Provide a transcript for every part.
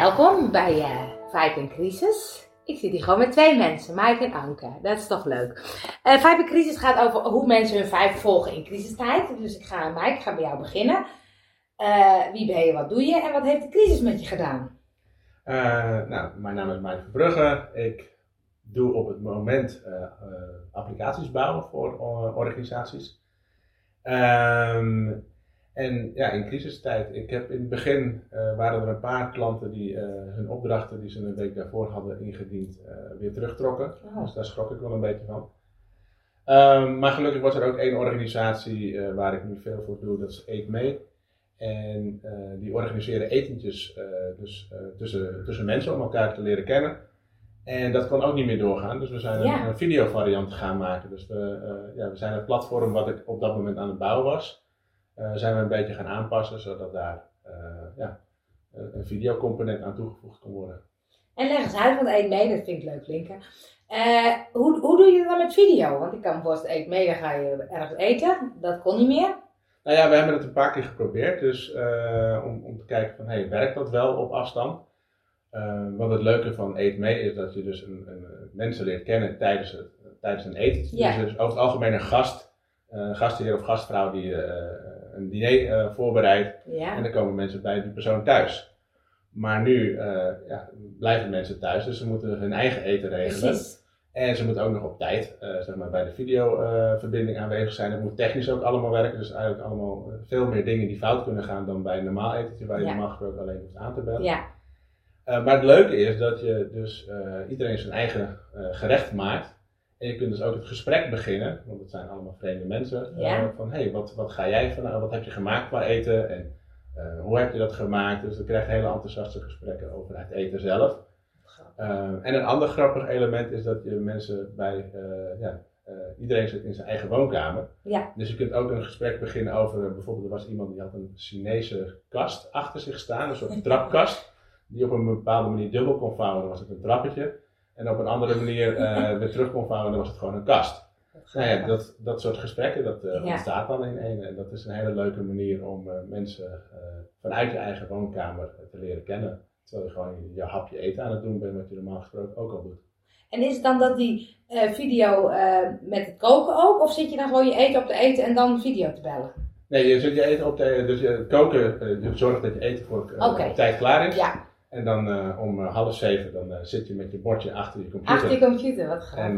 Welkom bij uh, in Crisis. Ik zit hier gewoon met twee mensen, Mike en Anke. Dat is toch leuk. Uh, Vibe in Crisis gaat over hoe mensen hun vibe volgen in crisistijd. Dus ik ga, Mike, ik ga bij jou beginnen. Uh, wie ben je, wat doe je en wat heeft de crisis met je gedaan? nou, mijn naam is Mike Verbrugge. Ik doe op het moment applicaties bouwen voor organisaties. Um, en ja, in crisistijd, ik heb in het begin uh, waren er een paar klanten die uh, hun opdrachten die ze een week daarvoor hadden ingediend, uh, weer terugtrokken. Oh. Dus daar schrok ik wel een beetje van. Um, maar gelukkig was er ook één organisatie waar ik nu veel voor doe, dat is Eet Mee. En die organiseren etentjes dus, tussen, tussen mensen om elkaar te leren kennen. En dat kon ook niet meer doorgaan, dus we zijn ja. een, een videovariant gaan maken. Dus we, ja, we zijn het platform wat ik op dat moment aan het bouwen was. Uh, zijn we een beetje gaan aanpassen, zodat daar uh, ja, een videocomponent aan toegevoegd kan worden. En leg eens uit, want eet mee, dat vind ik leuk linken. Uh, hoe, hoe doe je dat dan met video? Want ik kan me voorstellen, eet mee, dan ga je ergens eten. Dat kon niet meer. Nou ja, we hebben het een paar keer geprobeerd. Dus om, om te kijken van, hey, werkt dat wel op afstand? want het leuke van Eet mee is dat je dus een, een, mensen leert kennen tijdens, het, tijdens een eten. Ja. Dus over het algemeen een gast, gastheer of gastvrouw die een diner uh, voorbereid. En dan komen mensen bij die persoon thuis. Maar nu uh, ja, blijven mensen thuis, dus ze moeten hun eigen eten regelen. Precies. En ze moeten ook nog op tijd uh, zeg maar, bij de videoverbinding aanwezig zijn. Het moet technisch ook allemaal werken. Dus eigenlijk allemaal veel meer dingen die fout kunnen gaan dan bij een normaal etentje waar je normaal gesproken alleen hoeft aan te bellen. Ja. maar het leuke is dat je dus iedereen zijn eigen gerecht maakt. En je kunt dus ook het gesprek beginnen, want het zijn allemaal vreemde mensen. Uh, van hé, hey, wat, wat ga jij van, wat heb je gemaakt qua eten en uh, hoe heb je dat gemaakt? Dus dan krijg je hele enthousiaste gesprekken over het eten zelf. Uh, en een ander grappig element is dat je mensen bij, ja, iedereen zit in zijn eigen woonkamer. Ja. Dus je kunt ook een gesprek beginnen over, bijvoorbeeld er was iemand die had een Chinese kast achter zich staan, een soort trapkast, die op een bepaalde manier dubbel kon vouwen. Dan was het een trappetje. En op een andere manier uh, weer terug kon vouwen, dan was het gewoon een kast. Nou ja, dat, dat soort gesprekken, dat uh, ontstaat dan in één. En dat is een hele leuke manier om uh, mensen vanuit je eigen woonkamer te leren kennen. Terwijl je gewoon je, hapje eten aan het doen bent, wat je normaal gesproken ook al doet. En is het dan dat die video met het koken ook? Of zit je dan gewoon je eten op te eten en dan video te bellen? Nee, je zit je eten op te Dus je koken, je zorgt dat je eten voor okay. tijd klaar is. Ja. En dan uh, om uh, half zeven dan uh, zit je met je bordje achter je computer. Achter je computer, wat grappig. En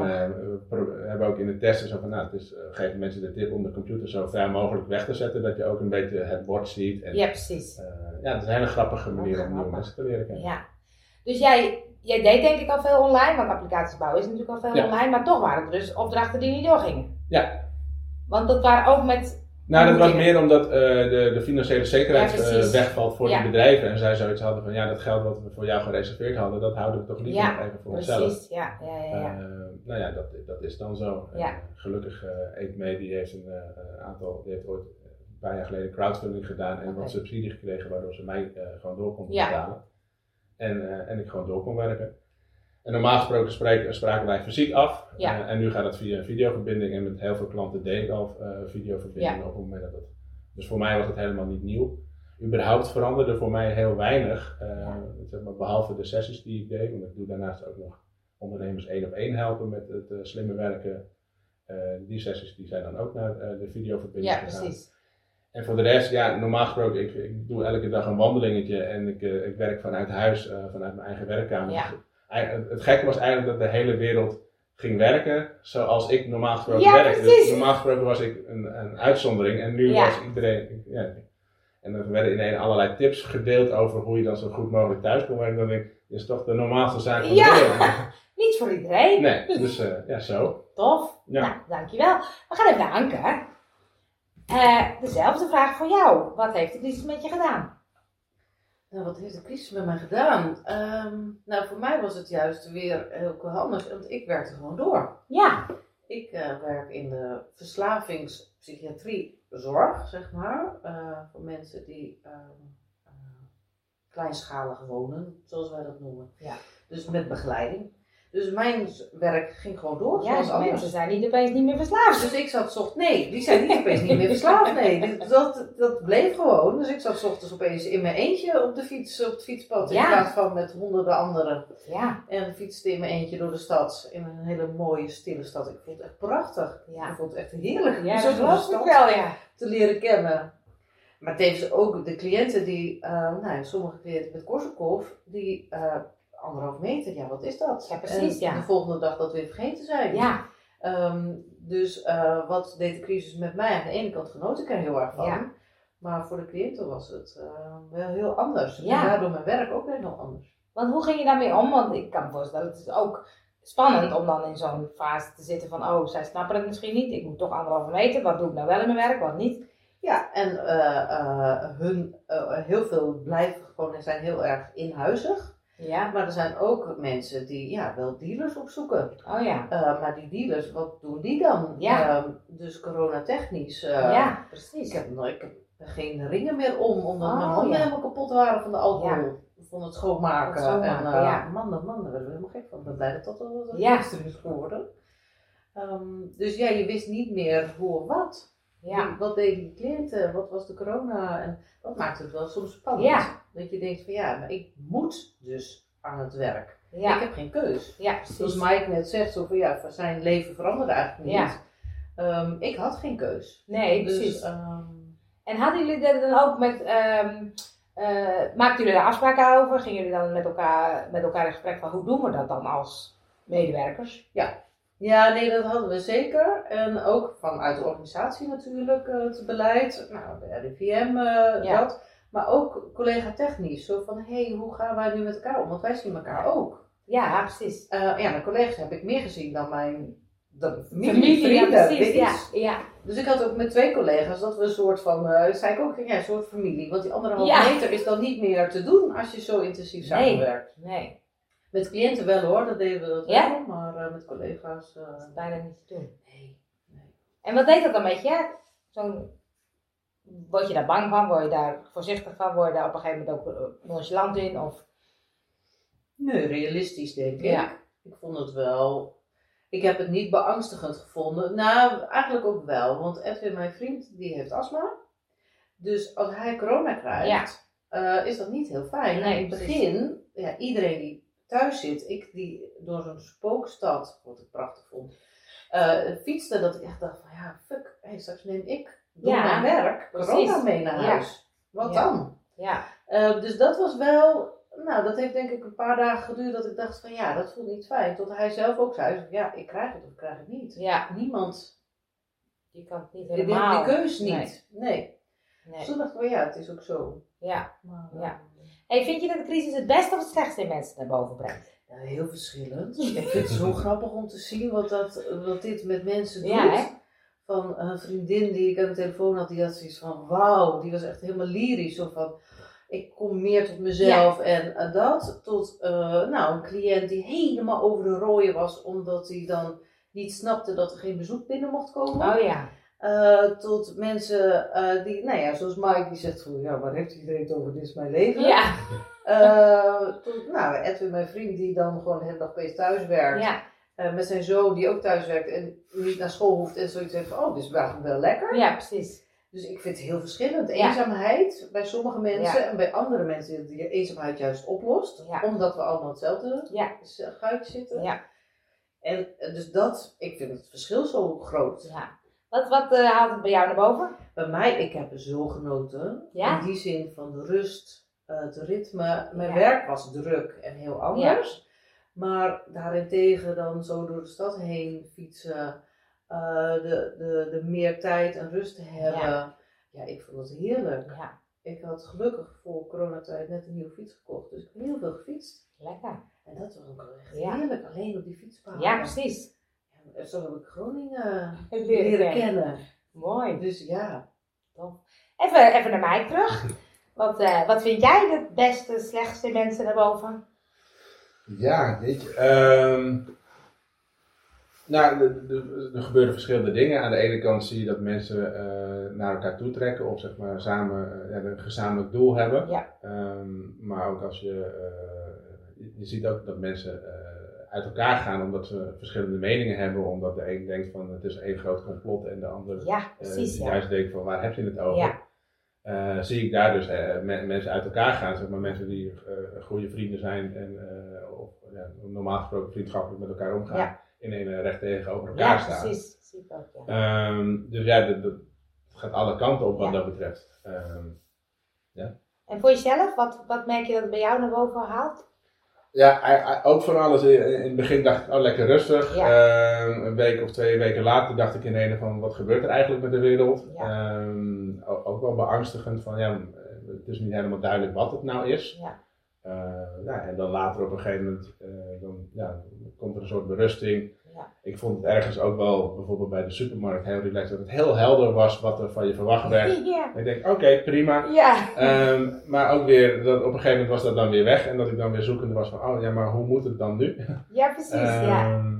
we hebben ook in de testen zo van, nou, het is, geven mensen de tip om de computer zo ver mogelijk weg te zetten, dat je ook een beetje het bord ziet. En, ja, precies. ja, het is een hele grappige manier om nieuwe mensen te leren kennen. Ja. Dus jij, jij deed denk ik al veel online, want applicaties bouwen is natuurlijk al veel online, maar toch waren er dus opdrachten die niet doorgingen. Ja. Want dat waren ook met nou, dat was meer omdat uh, de, de, financiële zekerheid uh, wegvalt voor ja. die bedrijven. En zij zoiets hadden van, ja, dat geld wat we voor jou gereserveerd hadden, dat houden we toch niet ja, even voor precies. onszelf. Ja, ja, ja. ja. Uh, nou ja, dat, dat is dan zo. Gelukkig, uh, mee die heeft een aantal, die heeft ooit een paar jaar geleden crowdfunding gedaan en okay. wat subsidie gekregen, waardoor ze mij gewoon door kon betalen. En, en ik gewoon door kon werken. En normaal gesproken spreken, spraken wij fysiek af. Ja. Uh, en nu gaat dat via een videoverbinding. En met heel veel klanten deel ik al uh, videoverbindingen op het moment dat het. Dus voor mij was het helemaal niet nieuw. Überhaupt veranderde voor mij heel weinig. Uh, zeg maar, behalve de sessies die ik deed. Want ik doe daarnaast ook nog ondernemers één op één helpen met het slimme werken. die sessies die zijn dan ook naar de videoverbinding ja, gegaan. Precies. En voor de rest, ja, normaal gesproken, ik, ik doe elke dag een wandelingetje en ik, ik werk vanuit huis, vanuit mijn eigen werkkamer. Het gekke was eigenlijk dat de hele wereld ging werken zoals ik normaal gesproken ja, werk. Dus normaal gesproken was ik een, een uitzondering en nu was iedereen. Ja, en er werden ineens allerlei tips gedeeld over hoe je dan zo goed mogelijk thuis kon werken. Dan denk ik, dit is toch de normaalste zaak van de wereld. Niet voor iedereen. Nee, dus uh, ja, zo. Tof. Nou, dankjewel. We gaan even naar Anke. Uh, dezelfde vraag voor jou. Wat heeft de crisis met je gedaan? Nou, wat heeft de crisis met mij gedaan? Ehm, nou, voor mij was het juist weer heel anders, want ik werkte gewoon door. Ja. Ik uh, werk in de verslavingspsychiatriezorg, zeg maar, uh, voor mensen die uh, kleinschalig wonen, zoals wij dat noemen. Ja. Dus met begeleiding. Dus mijn werk ging gewoon door. Ja, dus mensen zijn niet opeens niet meer verslaafd. Dus ik zat ochtends, nee, die zijn niet opeens niet meer verslaafd. Nee, dat, dat bleef gewoon. Dus ik zat ochtends opeens in mijn eentje op de fiets, op het fietspad. In plaats van met honderden anderen. Ja. En fietste in mijn eentje door de stad. In een hele mooie, stille stad. Ik vond het echt prachtig. Ja. Ik vond het echt heerlijk. Ja, zo was het wel, ja. Te leren kennen. Maar tevens ook de cliënten die, uh, nou, sommige cliënten met Korsakoff, die uh, anderhalf meter, ja, wat is dat? Ja, precies, en de volgende dag dat weer vergeten zijn. Ja. Um, dus uh, wat deed de crisis met mij? Aan de ene kant genoot ik er heel erg van. Ja. Maar voor de cliënten was het wel heel anders. Ja. En daardoor mijn werk ook weer heel anders. Want hoe ging je daarmee om? Want ik kan me voorstellen, het is ook spannend om dan in zo'n fase te zitten van, oh, zij snappen het misschien niet. Ik moet toch anderhalve meter. Wat doe ik nou wel in mijn werk, wat niet? Ja, en uh, hun, uh, heel veel blijven gewoon en zijn heel erg inhuizig. Ja. Maar er zijn ook mensen die ja, wel dealers opzoeken. Oh ja. maar die dealers, wat doen die dan? Ja. Ehm, dus coronatechnisch. ja, precies. Ik heb, ik heb geen ringen meer om, omdat mijn oh, handen helemaal kapot waren van de alcohol. Ja. Van het schoonmaken. Het schoonmaken en ja. man, man, daar we helemaal gek van. Ik ben blij dat dat wel ja. is geworden. Um, dus ja, je wist niet meer of wat. Ja. Wat deden die cliënten? Wat was de corona? En dat maakt het wel soms spannend. Ja. Dat je denkt van ja, maar ik moet dus aan het werk. Ja. Ik heb geen keus. Ja, precies. Zoals Mike net zegt, zo van ja, zijn leven veranderde eigenlijk niet. Ja. Um, ik had geen keus. Nee, dus, precies. Um, en hadden jullie dat dan ook met, um, uh, maakten jullie daar afspraken over? Gingen jullie dan met elkaar, met elkaar in gesprek van hoe doen we dat dan als medewerkers? Ja, ja, nee, dat hadden we zeker. En ook vanuit de organisatie natuurlijk, uh, het beleid, nou, de RIVM, eh, ja. dat. Maar ook collega technisch, zo van, hé, hey, hoe gaan wij nu met elkaar om? Want wij zien elkaar ook. Ja, precies. Uh, ja, mijn collega's heb ik meer gezien dan mijn dan familie, vrienden. Ja, precies, ja, ja. Dus ik had ook met twee collega's dat we een soort van, uh, zei ik ook, ja, een soort familie. Want die anderhalve meter is dan niet meer te doen als je zo intensief samenwerkt. Nee, nee. Met cliënten wel hoor, dat deden we dat ja? wel, maar met collega's... Dat is bijna niet te doen. Nee, nee. En wat deed dat dan met je? Zo'n... Word je daar bang van? Word je daar voorzichtig van? Word je daar op een gegeven moment ook eh, nonchalant in? Of... Nee, realistisch denk ik. Ja. Ik vond het wel... Ik heb het niet beangstigend gevonden. Nou, eigenlijk ook wel. Want Edwin, mijn vriend, die heeft astma. Dus als hij corona krijgt, ja. uh, is dat niet heel fijn. Nee, in het begin, ja, iedereen die thuis zit, ik die door zo'n spookstad, wat ik prachtig vond, uh, fietste, dat ik echt dacht van ja, fuck, hey, straks neem ik door ja, mijn werk corona mee naar huis. Wat dan? Ja. Uh, dus dat was wel, nou dat heeft denk ik een paar dagen geduurd dat ik dacht van ja, dat voelt niet fijn. Tot hij zelf ook zei, ja, ik krijg het of ik krijg het niet. Ja. Niemand, je kan het niet helemaal. Die, die keus niet. Nee. nee. nee. Dus toen dacht ik van ja, het is ook zo. Ja. Maar, ja. Hey, vind je dat de crisis het beste of het slechtste in mensen naar boven brengt? Ja, heel verschillend. ik vind het zo grappig om te zien wat, dat, wat dit met mensen doet. Ja, hè? Van een vriendin die ik aan de telefoon had, die had zoiets van wauw, die was echt helemaal lyrisch. Zo van, ik kom meer tot mezelf Ja. en uh, dat. Tot uh, nou, een cliënt die helemaal over de rooien was, omdat hij dan niet snapte dat er geen bezoek binnen mocht komen. Oh ja. Uh, tot mensen uh, die, nou ja, zoals Mike die zegt van, ja, waar heeft iedereen het over, dit is mijn leven. Ja. Uh, tot, nou, Edwin, mijn vriend, die dan gewoon hele dag opeens thuis werkt. Ja. met zijn zoon, die ook thuis werkt en niet naar school hoeft en zoiets heeft van, oh, dit is eigenlijk wel lekker. Ja, precies. Dus ik vind het heel verschillend. Ja. Eenzaamheid bij sommige mensen Ja. en bij andere mensen die eenzaamheid juist oplost. Ja. Omdat we allemaal hetzelfde Ja. zitten. Ja. En eh, dus dat, ik vind het verschil zo groot. ja. Wat, wat eh, haalt het bij jou naar boven? Bij mij, ik heb er zo genoten. Ja? In die zin van de rust, uh, het ritme. Mijn Ja. werk was druk en heel anders. Maar daarentegen dan zo door de stad heen fietsen. Uh, de, de, de meer tijd en rust te hebben. Ja. Ik vond het heerlijk. Ja, Ik had gelukkig voor coronatijd net een nieuwe fiets gekocht. Dus ik heb heel veel gefietst. lekker. En dat was ook wel echt heerlijk. Alleen op die fietspaden. Ja, precies. Ja, zo heb ik Groningen Leren leren kennen. kennen. Mooi. Dus ja. Even, even naar mij terug. Wat, eh, wat vind jij de beste, slechtste mensen naar boven? Ja, weet je. ehm, nou, er- gebeuren verschillende dingen. Aan de ene kant zie je dat mensen eh, naar elkaar toe trekken of zeg maar samen eh, een gezamenlijk doel hebben. Ja. Ehm, maar ook als je, eh, je, je ziet ook dat mensen eh, uit elkaar gaan omdat ze verschillende meningen hebben. Omdat de een denkt van het is één groot complot en de ander Ja, eh, precies. ja. juist denkt van waar heb je het over. Ja. Eh, zie ik daar dus eh, me- mensen uit elkaar gaan, zeg maar mensen die goede vrienden zijn en of, ja, normaal gesproken vriendschappelijk met elkaar omgaan, Ja. in een recht tegenover elkaar Ja, staan. precies. Zie ik ook, ja. Ehm, dus ja, dat, gaat alle kanten op wat Ja. dat betreft. Ehm, En voor jezelf, wat, wat merk je dat het bij jou naar boven haalt? Ja, ook van alles. In het begin dacht ik, oh lekker rustig. Ehm, een week of twee weken later dacht ik in ene van, wat gebeurt er eigenlijk met de wereld? Ja. Ehm, ook, wel beangstigend van, ja, het is niet helemaal duidelijk wat het nou is. Ja. Eh, ja, en dan later op een gegeven moment, eh, dan, ja, komt er een soort berusting. Ja. Ik vond het ergens ook wel, bijvoorbeeld bij de supermarkt, heel relaxed, dat het heel helder was wat er van je verwacht werd. Ja. ik denk, oké, prima. Ja. Ehm, maar ook weer, dat op een gegeven moment was dat dan weer weg. En dat ik dan weer zoekende was van, oh ja, maar hoe moet het dan nu? ja, precies. ja. Ehm,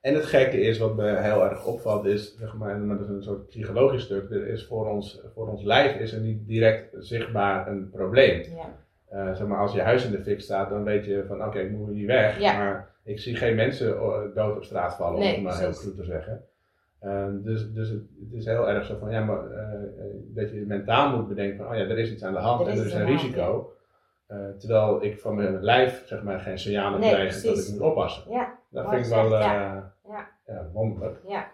En het gekke is, wat me heel erg opvalt, is, zeg maar, maar dat is een soort psychologisch stuk, er is voor ons, voor ons lijf is er niet direct zichtbaar een probleem. ja. Eh, zeg maar, als je huis in de fik staat, dan weet je van, oké, ik moet hier weg. Ja. Maar ik zie geen mensen eh, dood op straat vallen, om het maar heel goed te zeggen. Ehm, dus dus het, het is heel erg zo van, ja, maar eh, eh, dat je mentaal moet bedenken van, oh ja, er is iets aan de hand Er en er is een risico. Eh, terwijl ik van mijn lijf, zeg maar, geen signalen Nee, krijg dat ik moet oppassen. Ja, Dat vind ik wel eh. Ja. ja, wonderlijk. ja.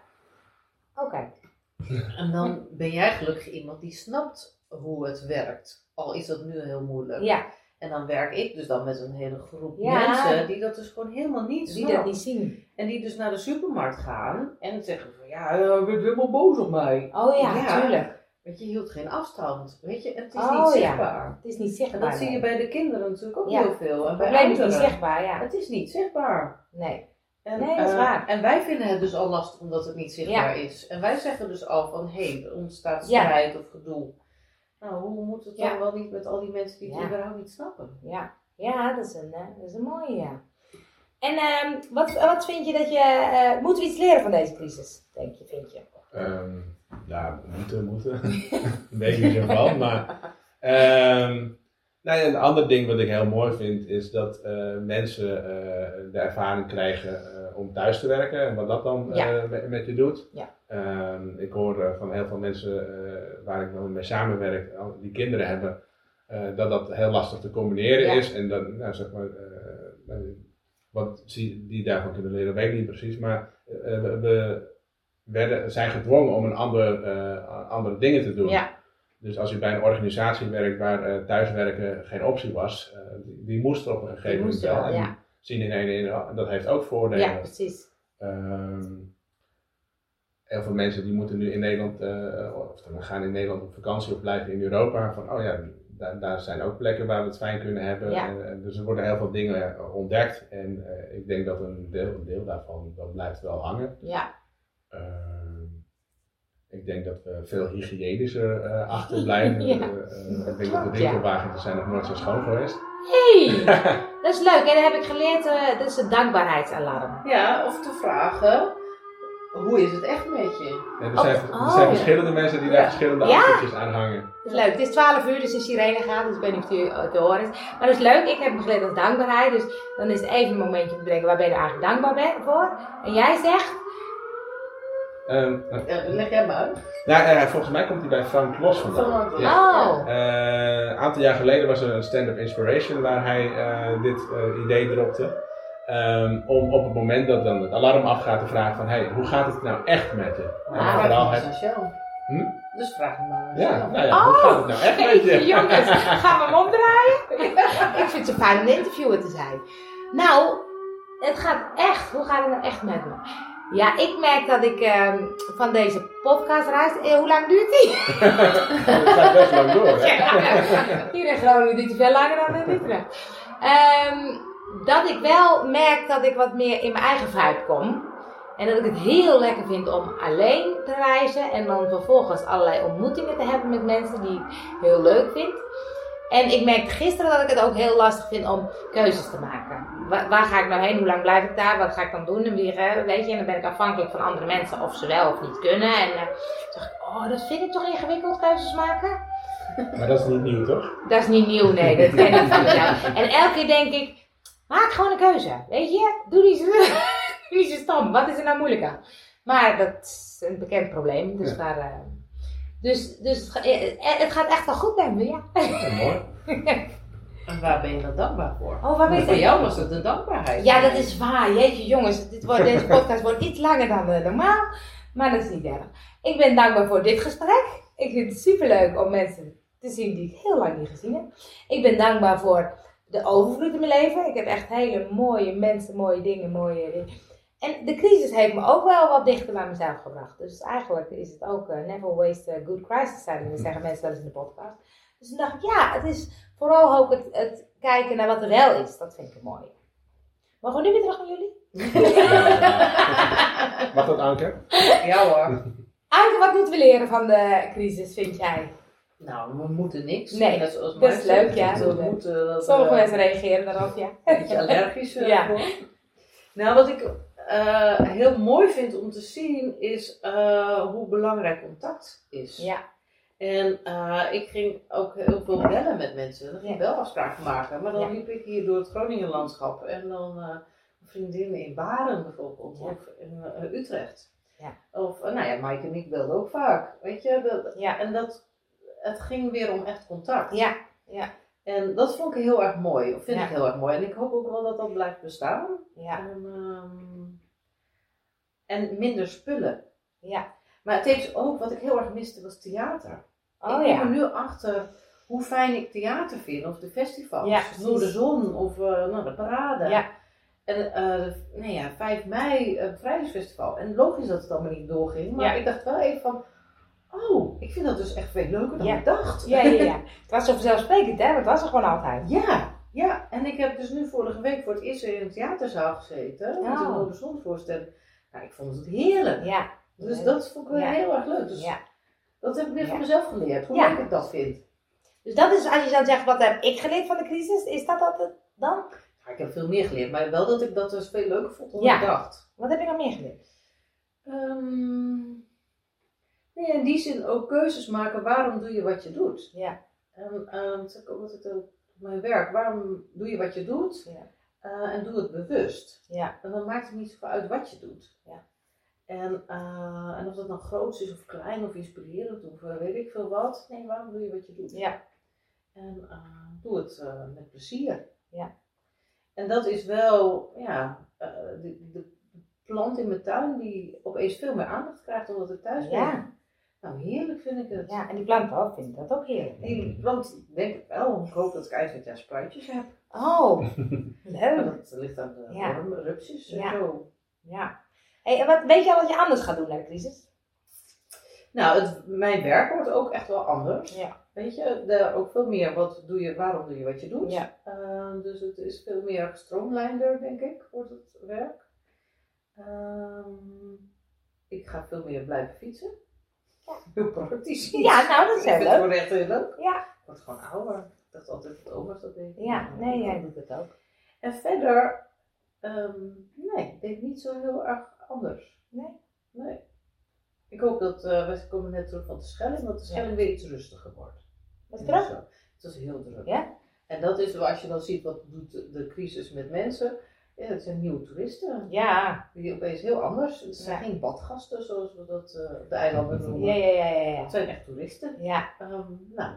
Oké. En dan ben jij gelukkig iemand die snapt hoe het werkt. Al is dat nu heel moeilijk. Ja, En dan werk ik dus dan met een hele groep Ja. mensen die dat dus gewoon helemaal niet die snappen. dat niet zien. En die dus naar de supermarkt gaan en zeggen van ja, je bent helemaal boos op mij. Oh ja, Ja. tuurlijk. Want je hield geen afstand. Weet je, het is Oh, niet ja. zichtbaar. Het is niet En zichtbaar. dat zie je bij de kinderen natuurlijk ook Ja. heel veel. En Het bij probleem is niet zichtbaar, ja. Het is niet zichtbaar. Nee. En, Nee, dat is eh, waar. En wij vinden het dus al lastig omdat het niet zichtbaar is. En wij zeggen dus al van, hé, hey, er ontstaat Ja. strijd of gedoe. Nou, hoe moet het dan wel niet met al die mensen die het überhaupt niet snappen? Ja, ja dat, is een, eh, dat is een mooie, ja. En ehm, wat, wat vind je dat je... eh moeten we iets leren van deze crisis, denk je, vind je? Ehm, ja, moeten, moeten. Niet zo van, maar... ehm, nou ja, een ander ding wat ik heel mooi vind, is dat eh, mensen eh, de ervaring krijgen eh, om thuis te werken en wat dat dan Ja. eh, met, met je doet. Ja. Ehm, ik hoor eh, van heel veel mensen eh, waar ik dan mee samenwerk, die kinderen hebben, eh, dat dat heel lastig te combineren Ja. is. En dan, nou, zeg maar, wat die daarvan kunnen leren, weet ik niet precies, maar we, we werden, zijn gedwongen om een ander, andere dingen te doen. Ja, Dus als je bij een organisatie werkt waar thuiswerken geen optie was, die, die moest er op een gegeven moment wel. En ja. zien in één in, dat heeft ook voordelen. Ja, precies. Ehm, heel veel mensen die moeten nu in Nederland, eh, of dan gaan in Nederland op vakantie of blijven in Europa. Van, oh ja, daar, daar zijn ook plekken waar we het fijn kunnen hebben. Ja. En, en dus er worden heel veel dingen ontdekt. En eh, ik denk dat een deel, een deel daarvan dat blijft wel hangen. Ja, Ehm, ik denk dat we veel hygiënischer eh achterblijven. Ja. Ik denk dat de winkelwagentjes zijn nog nooit zo schoon geweest. hey, dat is leuk. En dat heb ik geleerd, eh, dat is het dankbaarheidsalarm. Ja, of te vragen, hoe is het echt met je? Er Oh, zijn, oh, er zijn ja. verschillende mensen die daar Ja. verschillende Ja. antwoordjes aan hangen. Dat is leuk. Het is 12 uur, dus de sirene gaat, dus ik weet niet of die eh, te horen is. Maar dat is leuk. Ik heb geleerd als dankbaarheid. Dus dan is het even een momentje om te denken, waar ben je er eigenlijk dankbaar be- voor? En jij zegt, Ehm, Ja, leg jij maar uit. ja, eh, volgens mij komt hij bij Frank Los vandaan. Oh, Eh, een aantal jaar geleden was er een stand-up inspiration waar hij eh, dit eh, idee dropte. Ehm, om op het moment dat dan het alarm afgaat te vragen van hey, hoe gaat het nou echt met je? En Ah, vooral vraag het. Hm? Dus vraag hem maar ja, nou ja, hoe Oh, gaat het nou echt met je? Jongens, gaan we hem omdraaien? ik vind het zo fijn om een interviewer te zijn. Nou, het gaat echt. Hoe gaat het nou echt met me? Ja, ik merk dat ik ehm, van deze podcast reis. Eh, hoe lang duurt die? Het gaat best lang door. Hè? Ja, hier in Groningen duurt het veel langer dan in Utrecht. Ehm, dat ik wel merk dat ik wat meer in mijn eigen vibe kom. En dat ik het heel lekker vind om alleen te reizen. En dan vervolgens allerlei ontmoetingen te hebben met mensen die ik heel leuk vind. En ik merkte gisteren dat ik het ook heel lastig vind om keuzes te maken. Waar, waar ga ik nou heen? Hoe lang blijf ik daar? Wat ga ik dan doen? En, hè, weet je, en dan ben ik afhankelijk van andere mensen of ze wel of niet kunnen. En eh, toen dacht ik, oh, dat vind ik toch ingewikkeld, keuzes maken. Maar dat is niet nieuw, toch? Dat is niet nieuw, nee, dat ken ik mezelf. En elke keer denk ik, Maak gewoon een keuze, weet je? Doe niet zo, doe niet zo stom. Wat is er nou moeilijk aan? Maar dat is een bekend probleem, dus Ja. daar... eh, dus, dus het, eh, eh, het gaat echt wel goed met me, ja. Ja, mooi. En waar ben je dan dankbaar voor? Oh, waar ben je voor jou was het een dankbaarheid. Ja, dat is waar. Jeetje jongens, dit wordt, deze podcast wordt iets langer dan normaal. Maar dat is niet erg. Ik ben dankbaar voor dit gesprek. Ik vind het superleuk om mensen te zien die ik heel lang niet gezien heb. Ik ben dankbaar voor de overvloed in mijn leven. Ik heb echt hele mooie mensen, mooie dingen, mooie dingen. En de crisis heeft me ook wel wat dichter bij mezelf gebracht. Dus eigenlijk is het ook eh, never waste a good crisis time. Dat zeggen mensen wel eens in de podcast. Dus toen dacht ik, ja, het is vooral ook het, het kijken naar wat er wel is. Dat vind ik mooi. Mogen we nu weer terug naar jullie? Mag dat, Anke? Ja hoor. Anke, wat moeten we leren van de crisis, vind jij? Nou, we moeten niks. Nee, dat is leuk, ja. We moeten, dat, Sommige eh, mensen reageren daarop, ja. een beetje allergisch eh, Ja. voor. Nou, wat ik eh, heel mooi vind om te zien is hoe belangrijk contact is. Ja, En ik ging ook heel veel bellen met mensen. Dan ging ik Ja. belafspraken maken. Maar dan Ja. liep ik hier door het Groningenlandschap. En dan vriendinnen in Baren bijvoorbeeld. Of in Utrecht. Ja. Of, nou ja, Mike en ik belden ook vaak. Weet je, dat, ja, en dat, het ging weer om echt contact. ja, ja, En dat vond ik heel erg mooi. Of vind Ja. ik heel erg mooi. En ik hoop ook wel dat dat blijft bestaan. ja, En, ehm, en minder spullen. ja. Maar het heeft ook, wat ik heel erg miste, was theater. Oh ik kom ja. er nu achter hoe fijn ik theater vind, of de festivals, Ja. Door de Zon, of eh, nou, de parade. Ja. En eh nee ja, 5 mei, het Vrijheidsfestival. En logisch dat het allemaal niet doorging, maar Ja. ik dacht wel even van, oh, ik vind dat dus echt veel leuker dan Ja. ik dacht. Ja, ja, ja. Het was zo vanzelfsprekend, hè? Het was er gewoon altijd. ja, ja. En ik heb dus nu vorige week voor het eerst weer in een theaterzaal gezeten, met Oh. een Door de Zon voorstelling. Nou, ik vond het heerlijk. Ja, Dus dat vond ik wel Ja. heel erg leuk. Dus ja. dat heb ik weer van mezelf geleerd, hoe leuk ik dat vind. Dus dat is, als je dan zegt, wat heb ik geleerd van de crisis? Is dat dat het dan? Ik heb veel meer geleerd, maar wel dat ik dat dus veel leuker vond dan ik dacht. Wat heb je nog meer geleerd? Ehm, nee, in die zin ook keuzes maken. Waarom doe je wat je doet? Ja, En ehm, dat zeg ik ook altijd op mijn werk. Waarom doe je wat je doet? Ja. Eh, en doe het bewust. ja, En dan maakt het niet zoveel uit wat je doet. Ja. En, eh, en of dat nou groot is of klein of inspirerend of eh, weet ik veel wat. Nee, waarom doe je wat je doet? ja, En eh, doe het eh, met plezier. Ja. En dat is wel, ja, eh, de, de plant in mijn tuin die opeens veel meer aandacht krijgt omdat ik thuis ben. ja. Nou, heerlijk vind ik het. Ja, en die planten vind ik dat ook heerlijk. Die plant, denk ik wel. Ik hoop dat ik het jaar spruitjes heb. Oh, leuk. dat ligt aan de Ja. rupsjes en Ja. zo. Ja. Hey, en wat, weet je al wat je anders gaat doen na de crisis? Nou, het, mijn werk wordt ook echt wel anders. Ja. Weet je, daar ook veel meer, wat doe je, waarom doe je wat je doet. Ja. Eh, dus het is veel meer gestroomlijnder, denk ik, wordt het werk. Ehm, ik ga veel meer blijven fietsen. Ja. Heel praktisch. Ja, nou, dat is heel het leuk. gewoon echt heel leuk. Ja. Ik word gewoon ouder. Ik dacht altijd dat oma's dat deden. Ja, nee, jij doet het ook. En verder, ehm, nee, ik denk niet zo heel erg anders. Nee? Nee. Ik hoop dat, eh we komen net terug van de Schelling, dat de. Schelling weer iets rustiger wordt. Wat zo. Het was heel druk. Ja? En dat is, als je dan ziet wat doet de, de crisis met mensen, ja, het zijn nieuwe toeristen. Ja. Die opeens heel anders. Het zijn Ja. geen badgasten zoals we dat eh, op de eilanden noemen. Ja, ja, ja, ja, ja. Het zijn echt toeristen. Ja, Ehm, nou,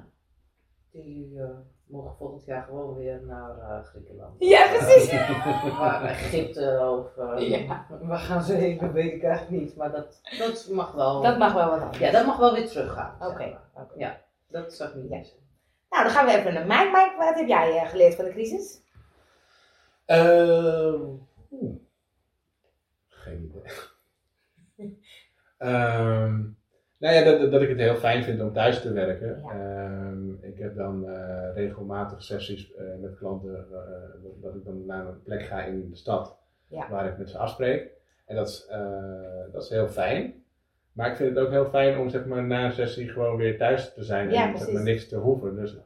die eh, mogen volgend jaar gewoon weer naar eh, Griekenland. ja precies. Maar Egypte of eh, Ja. waar gaan ze heen, dat weet ik eigenlijk niet. Maar dat, dat mag wel. Dat mag wel wat anders. ja, dat mag wel weer teruggaan. zeg Oké. Ja. Dat zou ik niet Ja. missen. Nou, dan gaan we even naar Mike. Mike, wat heb jij eh, geleerd van de crisis? Ehm, oeh. Geen idee. Ehm, nou ja, dat, dat ik het heel fijn vind om thuis te werken. Ja. Ehm, ik heb dan eh, regelmatig sessies eh, met klanten, eh, dat- ik dan naar een plek ga in de stad Ja. waar ik met ze afspreek. En dat is, dat is heel fijn. Maar ik vind het ook heel fijn om zeg maar, na een sessie gewoon weer thuis te zijn Ja, en zeg maar, precies. niks te hoeven. Dus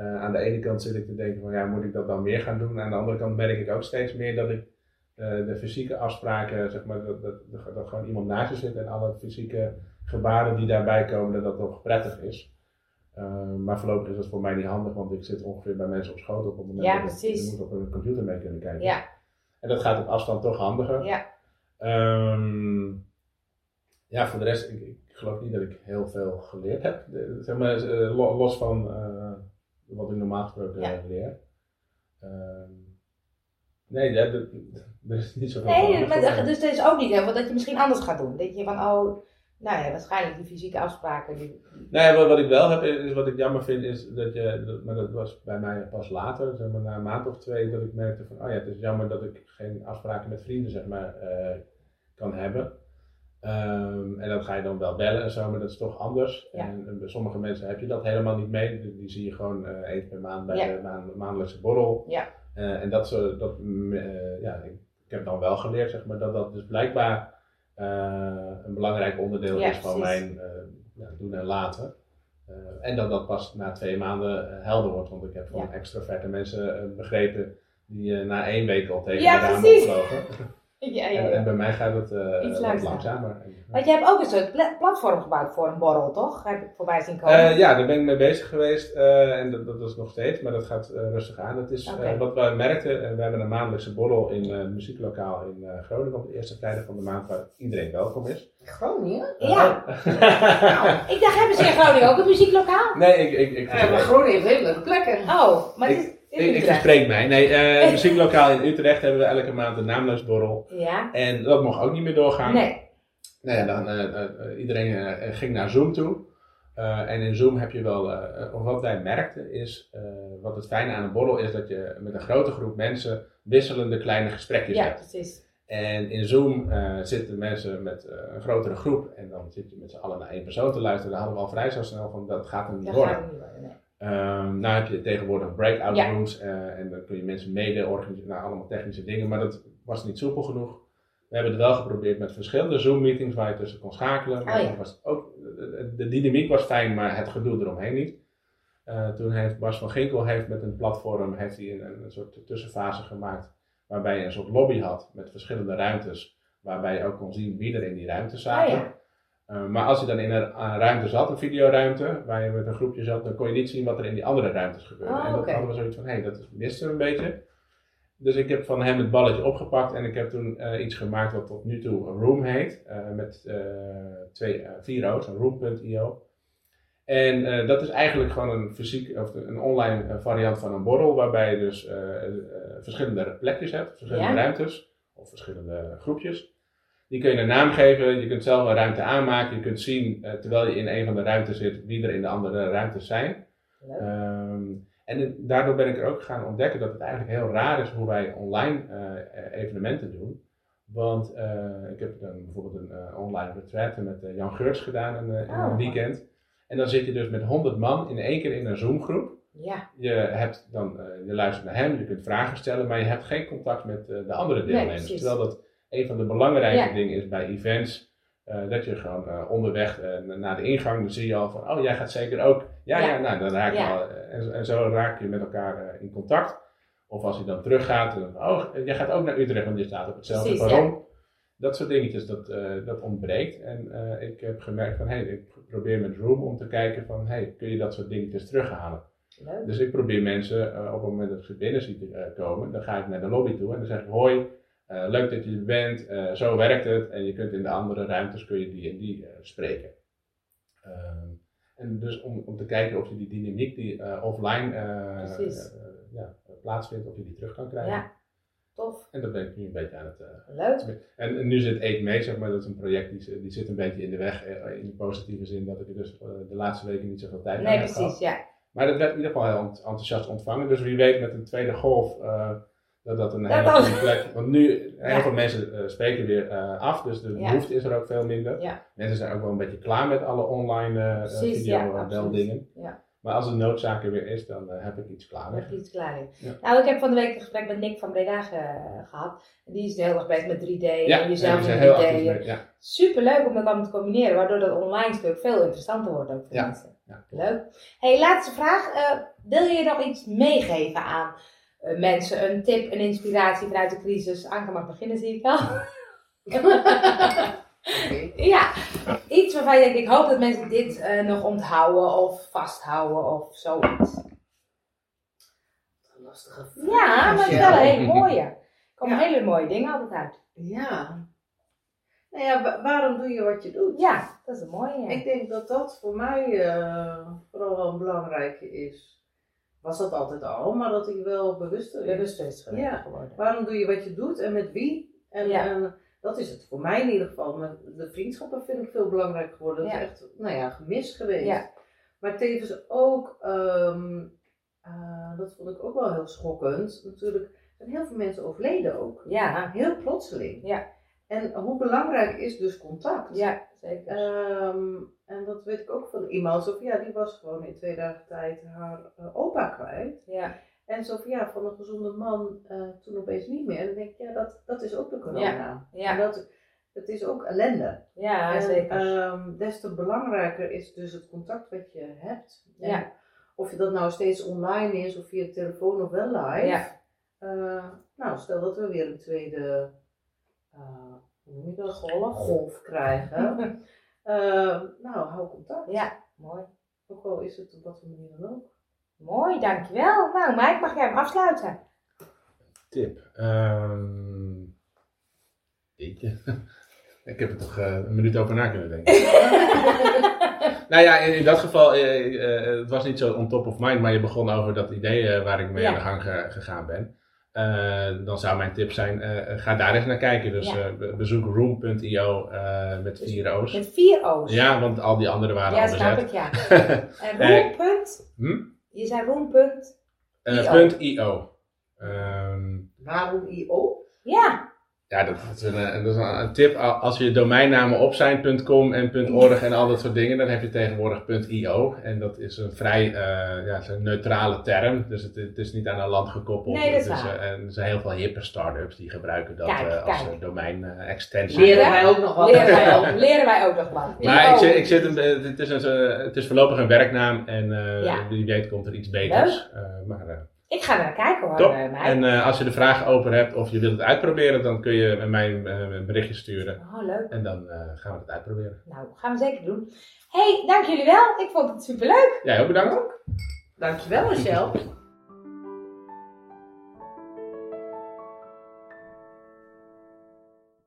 eh, aan de ene kant zit ik te denken van ja, moet ik dat dan meer gaan doen? Aan de andere kant merk ik ook steeds meer dat ik eh, de fysieke afspraken, zeg maar, dat, dat, dat, gewoon iemand naast je zit en alle fysieke gebaren die daarbij komen, dat dat toch prettig is. maar voorlopig is dat voor mij niet handig, want ik zit ongeveer bij mensen op schoot op het moment Ja, dat je moet op een computer mee kunnen kijken. Ja, En dat gaat op afstand toch handiger. ja. Ehm, ja, voor de rest, ik, ik geloof niet dat ik heel veel geleerd heb. De- zeg maar, eh, lo- los van eh, wat ik normaal gesproken Ja. eh, leer. Ehm, nee, dat- is niet zoveel Nee, maar, dus het is ook niet veel dat je misschien anders gaat doen. Dat je van, oh, nou ja, waarschijnlijk die fysieke afspraken. Die, Nee, wat, wat ik wel heb, is wat ik jammer vind, is dat je, dat- maar dat was bij mij pas later, zeg maar na een maand of twee, dat ik merkte van, oh ja, het is jammer dat ik geen afspraken met vrienden, zeg maar, eh, kan hebben. Ehm, en dan ga je dan wel bellen en zo, maar dat is toch anders. Ja. En, bij sommige mensen heb je dat helemaal niet mee. Die, die zie je gewoon eh één per maand bij Ja. de maan- maandelijkse borrel. Ja. Eh, en dat, zo, dat mm, eh, ja, ik, ik heb dan wel geleerd, zeg maar, dat dat dus blijkbaar een belangrijk onderdeel Ja, is van precies. mijn doen en laten. En dat dat pas na twee maanden helder wordt, want ik heb van Ja. extroverte mensen begrepen die na één week al tegen de ramen precies. opvlogen. ja, ja, En, bij mij gaat het eh, Iets wat langzamer. Want je hebt ook een soort pla- platform gebouwd voor een borrel, toch? Heb ik voorbij zien komen. Eh, ja, daar ben ik mee bezig geweest eh, en dat, dat is nog steeds, maar dat gaat rustig aan. Dat is wat we merkten, we hebben een maandelijkse borrel in het muzieklokaal in Groningen op de eerste vrijdag van de maand waar iedereen welkom is. Groningen? ja, nou, ik dacht, hebben ze in Groningen ook een muzieklokaal? nee, ik, ik, ik, maar Groningen heeft hele leuke plekken. Oh, maar het is ik, ik verspreek mij. Nee, eh, het muzieklokaal in Utrecht hebben we elke maand een naamloos borrel. Ja, En dat mocht ook niet meer doorgaan. nee. Nee, dan, eh, eh, eh, iedereen eh, ging naar Zoom toe. Eh, en in Zoom heb je wel, eh, eh, wat wij merkten is, eh, wat het fijne aan een borrel is, dat je met een grote groep mensen wisselende kleine gesprekjes Ja, hebt. precies. En in Zoom eh, zitten mensen met eh, een grotere groep en dan zit je met z'n allen naar één persoon te luisteren. Daar hadden we al vrij zo snel van, dat gaat hem niet Dat worden. gaat niet worden, nee. Ehm, nou heb je tegenwoordig breakout Ja. rooms eh, en dan kun je mensen mede organiseren, nou allemaal technische dingen, maar dat was niet soepel genoeg. We hebben het wel geprobeerd met verschillende Zoom-meetings waar je tussen kon schakelen. Maar Oh ja. was ook, de, de dynamiek was fijn, maar het gedoe eromheen niet. Eh, toen heeft Bas van Ginkel heeft met een platform heeft hij een, een soort tussenfase gemaakt waarbij je een soort lobby had met verschillende ruimtes, waarbij je ook kon zien wie er in die ruimtes zaten. Oh ja. Uh, maar als je dan in een, een ruimte zat, een videoruimte, waar je met een groepje zat, dan kon je niet zien wat er in die andere ruimtes gebeurde. Oh, en dat oké. hadden we zoiets van, hé, hey, dat is- miste een beetje. Dus ik heb van hem het balletje opgepakt en ik heb toen eh, iets gemaakt wat tot nu toe een room heet. eh, met eh, twee, eh, vier O's, een room.io. En eh, dat is eigenlijk gewoon een fysiek of een online eh, variant van een borrel, waarbij je dus eh, eh, verschillende plekjes hebt, verschillende Ja. ruimtes of verschillende groepjes. Die kun je een naam geven, je kunt zelf een ruimte aanmaken, je kunt zien eh, terwijl je in een van de ruimtes zit wie er in de andere ruimtes zijn. Ehm, en daardoor ben ik er ook gaan ontdekken dat het eigenlijk heel raar is hoe wij online eh, evenementen doen. Want eh, ik heb dan bijvoorbeeld een online retreat met Jan Geurts gedaan een, eh, in Oh. een weekend. En dan zit je dus met 100 man in één keer in een Zoom-groep. Ja, Je, hebt dan, je luistert naar hem, je kunt vragen stellen, maar je hebt geen contact met de andere deelnemers. Terwijl dat een van de belangrijke Ja. dingen is bij events. eh, dat je gewoon eh, onderweg eh, na- naar de ingang, dan zie je al van, oh jij gaat zeker ook. Ja, ja, Ja. nou dan raak je Ja. al. En, en zo raak je met elkaar in contact. Of als je dan teruggaat, dan, oh jij gaat ook naar Utrecht, want je staat op hetzelfde perron. Dat soort dingetjes, dat, dat ontbreekt. En ik heb gemerkt van, hé, hey, ik probeer met Room om te kijken van, hey, kun je dat soort dingetjes terughalen? leuk. Dus ik probeer mensen op het moment dat ik ze binnen zie komen, dan ga ik naar de lobby toe en dan zeg ik hoi, eh, leuk dat je er bent, eh, zo werkt het en je kunt in de andere ruimtes kun je die en die eh, spreken. Ehm, en dus om, om te kijken of je die dynamiek die offline ja, plaatsvindt, of je die terug kan krijgen. Ja, tof. En dat ben ik nu een beetje aan het... Leuk. en, en nu zit Eet mee, zeg maar, dat is een project die, zit- die zit een beetje in de weg, in de positieve zin, dat ik er dus de laatste weken niet zoveel tijd Nee, heb gehad. precies, ja. Maar dat werd in ieder geval heel ent- enthousiast ontvangen. Dus wie weet met een tweede golf dat dat een hele goede plek Want nu, heel Ja. veel mensen eh, spreken weer eh, af, dus de Ja. behoefte is er ook veel minder. Ja. Mensen zijn ook wel een beetje klaar met alle online ja, eh, absoluut. beldingen. Ja. Maar als de noodzaak er weer is, dan heb ik iets klaar heb iets klaar. Nou, ik heb van de week een gesprek met Nick van Breda ge- gehad. Die is heel erg bezig met 3D Ja, en jezelf heel 3D. actief mee. Ja. Super leuk om dat allemaal te combineren, waardoor dat online stuk veel interessanter wordt ook voor Ja. mensen. Leuk. Hey, laatste vraag. Wil je nog iets meegeven aan mensen? Een tip, een inspiratie vanuit de crisis? Anke mag beginnen, zie ik al. Ja, iets waarvan je denkt, ik hoop dat mensen dit uh, nog onthouden of vasthouden of zoiets. Lastige vraag. Ja, maar het is wel een hele mooie. Er komen ja. hele mooie dingen altijd uit. Ja. Nou ja, waarom doe je wat je doet? Ja, dat is een mooie. Ik denk dat dat voor mij uh, vooral wel een belangrijke is. Was dat altijd al, maar dat ik wel bewuster. Bewuster is ja. geworden. Waarom doe je wat je doet en met wie? En, ja. en dat is het voor mij in ieder geval. De vriendschappen vind ik veel belangrijker geworden. Dat is echt, nou ja, gemist geweest. Ja. Maar tevens ook, um, uh, dat vond ik ook wel heel schokkend. Natuurlijk zijn heel veel mensen overleden ook. Ja. Heel plotseling. Ja. En hoe belangrijk is dus contact? Ja, zeker. Um, en dat weet ik ook van iemand. Ja, die was gewoon in twee dagen tijd haar uh, opa kwijt. Ja. En zo van ja, van een gezonde man uh, toen opeens niet meer. En dan denk ik, ja, dat, dat is ook de corona. Ja. ja. En dat, het is ook ellende. Ja, en, zeker. Um, des te belangrijker is dus het contact wat je hebt. En ja. Of je dat nou steeds online is of via telefoon of wel live. Ja. Uh, nou, stel dat we weer een tweede hoe noem je dat? golf, golf krijgen. nou, hou contact. Ja, mooi. Ook al is het op wat voor manier dan ook. Mooi, dankjewel. Nou, Mike, mag jij hem afsluiten? Tip. Um, ik heb er toch uh, een minuut over na kunnen denken. nou ja, in, in dat geval, uh, uh, het was niet zo on top of mind, maar je begon over dat idee waar ik mee ja. aan de gang ge gegaan ben. Dan zou mijn tip zijn, ga daar eens naar kijken. Dus ja. bezoek room.io met dus vier O's. Met vier O's? Ja, want al die andere waren ja, al bezet. Ja, snap ik, ja. en room. hm? Je zei room.io. Uh, .io. Um, Waarom IO? Ja. Ja, dat is, een, dat is een, tip. Als je domeinnamen op zijn .com en .org en al dat soort dingen, dan heb je tegenwoordig .io. En dat is een vrij uh, ja, een neutrale term. Dus het, het, is niet aan een land gekoppeld. Nee, dat is dus, waar. uh, en er zijn heel veel hippe start-ups die gebruiken dat kijk, uh, als kijk. domein extensie. Leren wij ook nog wat. Leren wij ook, leren wij ook nog wat. Maar ik zit, ik zit een, het, is een, het is voorlopig een werknaam en ja. wie weet komt er iets beters. maar, ik ga er naar kijken hoor. Top. Uh, en uh, als je er vragen over hebt of je wilt het uitproberen, dan kun je mij uh, een berichtje sturen. Oh, leuk. En dan gaan we het uitproberen. Nou, gaan we zeker doen. hey, dank jullie wel. Ik vond het superleuk. Jij ook bedankt. Dankjewel, Michel.